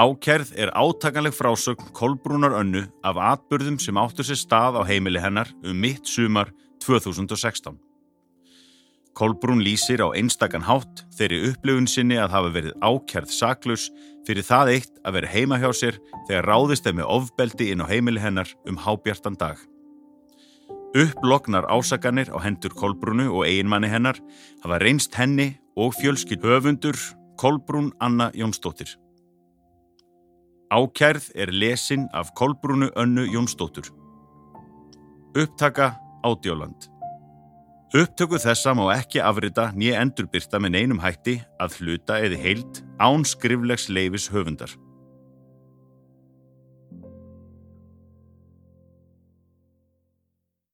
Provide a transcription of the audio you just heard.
Ákærð er átakanleg frásögn Kolbrúnar önnu af atbyrðum sem áttur sér stað á heimili hennar um mitt sumar 2016. Kolbrún lýsir á einstakann hátt þeirri upplifun sinni að hafa verið ákærð saklus fyrir það eitt að vera heima hjá sér þegar ráðist þeim með ofbeldi inn á heimili hennar um hábjartan dag. Upplognar ásakanir á hendur Kolbrúnu og eiginmanni hennar hafa reynst henni og fjölskyld höfundur Kolbrún Anna Jónsdóttir. Ákærð er lesin af Kolbrúnu Önnu Jónsdóttur. Upptaka Ádjóland. Upptöku þessa má ekki afrita nýja endurbyrta með neinum hætti að hluta eða heilt án skriflegs leifis höfundar.